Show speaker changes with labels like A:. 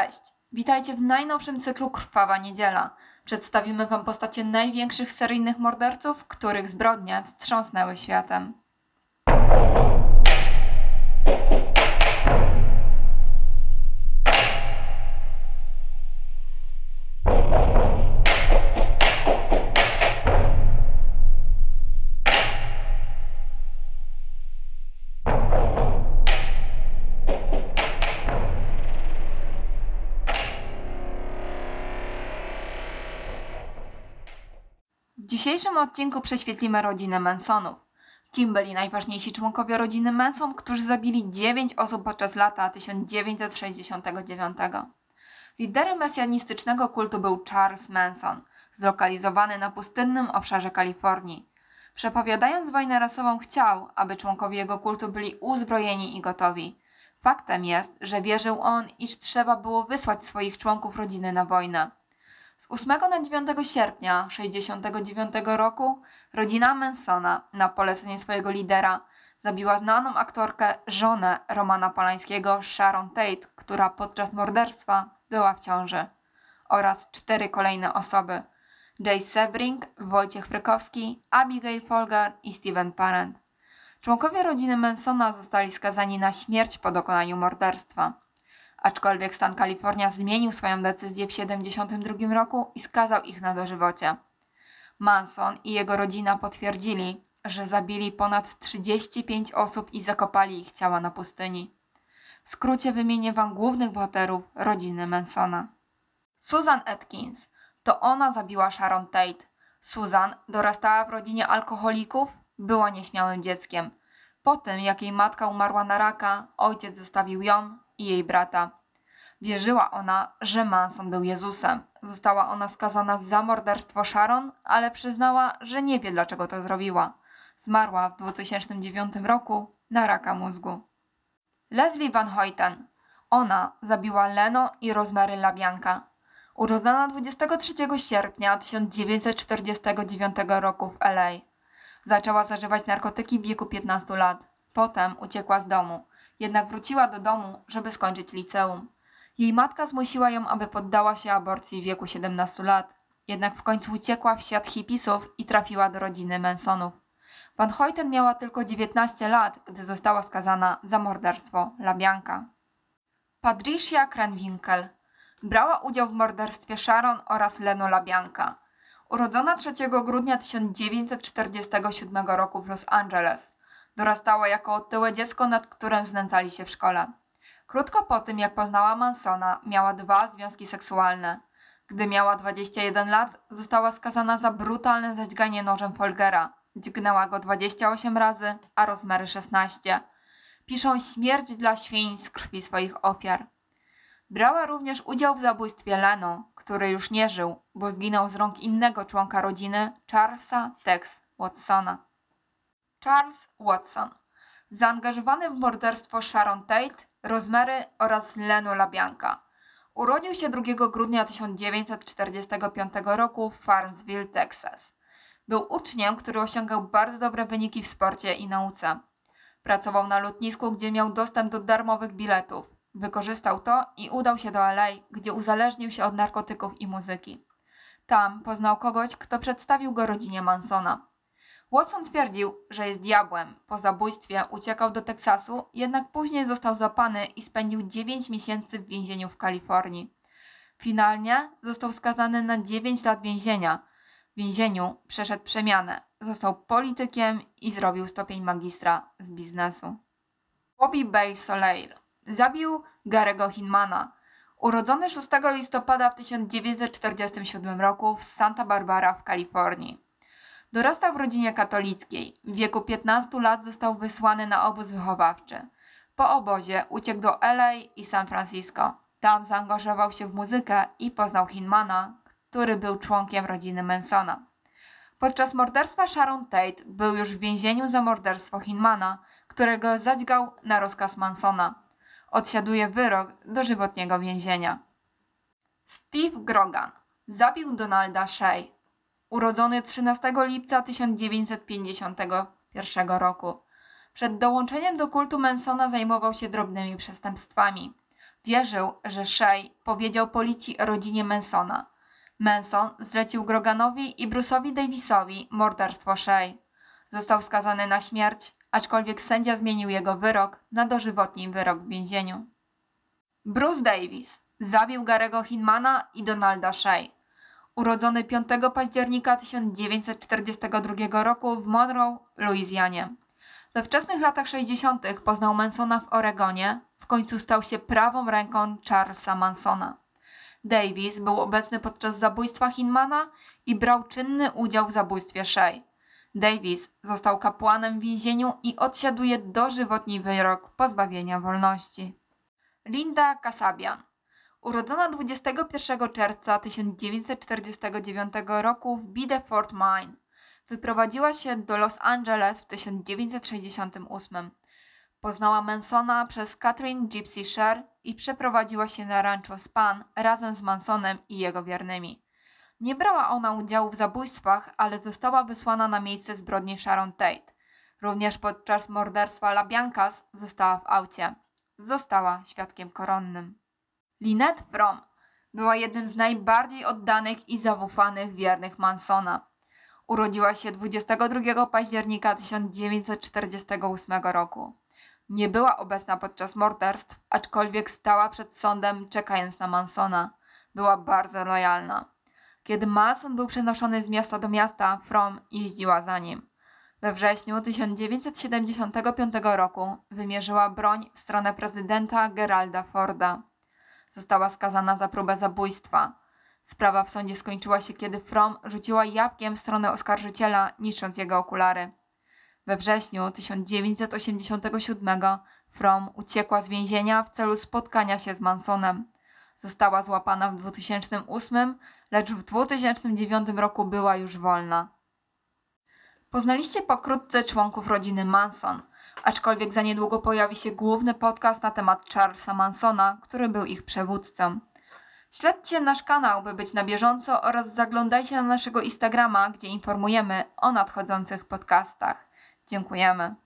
A: Cześć! Witajcie w najnowszym cyklu Krwawa Niedziela. Przedstawimy Wam postacie największych seryjnych morderców, których zbrodnie wstrząsnęły światem. W dzisiejszym odcinku prześwietlimy rodzinę Mansonów. Kim byli najważniejsi członkowie rodziny Manson, którzy zabili 9 osób podczas lata 1969? Liderem mesjanistycznego kultu był Charles Manson, zlokalizowany na pustynnym obszarze Kalifornii. Przepowiadając wojnę rasową chciał, aby członkowie jego kultu byli uzbrojeni i gotowi. Faktem jest, że wierzył on, iż trzeba było wysłać swoich członków rodziny na wojnę. Z 8 na 9 sierpnia 1969 roku rodzina Mansona na polecenie swojego lidera zabiła znaną aktorkę, żonę Romana Polańskiego, Sharon Tate, która podczas morderstwa była w ciąży, oraz cztery kolejne osoby Jay Sebring, Wojciech Frykowski, Abigail Folger i Steven Parent. Członkowie rodziny Mansona zostali skazani na śmierć po dokonaniu morderstwa aczkolwiek stan Kalifornia zmienił swoją decyzję w 1972 roku i skazał ich na dożywocie. Manson i jego rodzina potwierdzili, że zabili ponad 35 osób i zakopali ich ciała na pustyni. W skrócie wymienię wam głównych bohaterów rodziny Mansona. Susan Atkins to ona zabiła Sharon Tate. Susan dorastała w rodzinie alkoholików, była nieśmiałym dzieckiem. Po tym, jak jej matka umarła na raka, ojciec zostawił ją, i jej brata. Wierzyła ona, że Manson był Jezusem. Została ona skazana za morderstwo Sharon, ale przyznała, że nie wie dlaczego to zrobiła. Zmarła w 2009 roku na raka mózgu. Leslie Van Hoyten. Ona zabiła Leno i Rosemary LaBianca. Urodzona 23 sierpnia 1949 roku w LA. Zaczęła zażywać narkotyki w wieku 15 lat. Potem uciekła z domu jednak wróciła do domu, żeby skończyć liceum. Jej matka zmusiła ją, aby poddała się aborcji w wieku 17 lat. Jednak w końcu uciekła w świat hipisów i trafiła do rodziny Mansonów. Van Hoyten miała tylko 19 lat, gdy została skazana za morderstwo Labianka. Patricia Krenwinkel brała udział w morderstwie Sharon oraz Leno Labianka. Urodzona 3 grudnia 1947 roku w Los Angeles, Dorastała jako otyłe dziecko, nad którym znęcali się w szkole. Krótko po tym, jak poznała Mansona, miała dwa związki seksualne. Gdy miała 21 lat, została skazana za brutalne zadźganie nożem Folgera. Dźgnęła go 28 razy, a rozmiary 16. Piszą śmierć dla świń z krwi swoich ofiar. Brała również udział w zabójstwie Leno, który już nie żył, bo zginął z rąk innego członka rodziny, Charlesa Tex Watsona. Charles Watson, zaangażowany w morderstwo Sharon Tate, Rosemary oraz Leno LaBianca. Urodził się 2 grudnia 1945 roku w Farmsville, Texas. Był uczniem, który osiągał bardzo dobre wyniki w sporcie i nauce. Pracował na lotnisku, gdzie miał dostęp do darmowych biletów. Wykorzystał to i udał się do LA, gdzie uzależnił się od narkotyków i muzyki. Tam poznał kogoś, kto przedstawił go rodzinie Mansona. Watson twierdził, że jest diabłem. Po zabójstwie uciekał do Teksasu, jednak później został zapany i spędził 9 miesięcy w więzieniu w Kalifornii. Finalnie został skazany na 9 lat więzienia. W więzieniu przeszedł przemianę. Został politykiem i zrobił stopień magistra z biznesu. Bobby Bay Soleil zabił Garego Hinmana. Urodzony 6 listopada w 1947 roku w Santa Barbara w Kalifornii. Dorastał w rodzinie katolickiej. W wieku 15 lat został wysłany na obóz wychowawczy. Po obozie uciekł do LA i San Francisco. Tam zaangażował się w muzykę i poznał Hinmana, który był członkiem rodziny Mansona. Podczas morderstwa Sharon Tate był już w więzieniu za morderstwo Hinmana, którego zadźgał na rozkaz Mansona. Odsiaduje wyrok dożywotniego więzienia. Steve Grogan zabił Donalda Shea, urodzony 13 lipca 1951 roku. Przed dołączeniem do kultu Mansona zajmował się drobnymi przestępstwami. Wierzył, że Shay powiedział policji rodzinie Mansona. Manson zlecił Groganowi i Bruce'owi Davisowi morderstwo Shay. Został skazany na śmierć, aczkolwiek sędzia zmienił jego wyrok na dożywotni wyrok w więzieniu. Bruce Davis zabił Garego Hinmana i Donalda Shay. Urodzony 5 października 1942 roku w Monroe, Luizjanie. We wczesnych latach 60. poznał Mansona w Oregonie, w końcu stał się prawą ręką Charlesa Mansona. Davis był obecny podczas zabójstwa Hinmana i brał czynny udział w zabójstwie Shay. Davis został kapłanem w więzieniu i odsiaduje dożywotni wyrok pozbawienia wolności. Linda Kasabian Urodzona 21 czerwca 1949 roku w Bideford, Maine. Wyprowadziła się do Los Angeles w 1968. Poznała Mansona przez Catherine Gypsy Sher i przeprowadziła się na rancho Span razem z Mansonem i jego wiernymi. Nie brała ona udziału w zabójstwach, ale została wysłana na miejsce zbrodni Sharon Tate. Również podczas morderstwa Labiancas została w aucie. Została świadkiem koronnym. Lynette Fromm była jednym z najbardziej oddanych i zawufanych wiernych Mansona. Urodziła się 22 października 1948 roku. Nie była obecna podczas morderstw, aczkolwiek stała przed sądem czekając na Mansona. Była bardzo lojalna. Kiedy Manson był przenoszony z miasta do miasta, From jeździła za nim. We wrześniu 1975 roku wymierzyła broń w stronę prezydenta Geralda Forda. Została skazana za próbę zabójstwa. Sprawa w sądzie skończyła się, kiedy From rzuciła jabłkiem w stronę oskarżyciela, niszcząc jego okulary. We wrześniu 1987 From uciekła z więzienia w celu spotkania się z Mansonem. Została złapana w 2008, lecz w 2009 roku była już wolna. Poznaliście pokrótce członków rodziny Manson, aczkolwiek za niedługo pojawi się główny podcast na temat Charlesa Mansona, który był ich przewódcą. Śledźcie nasz kanał, by być na bieżąco oraz zaglądajcie na naszego Instagrama, gdzie informujemy o nadchodzących podcastach. Dziękujemy.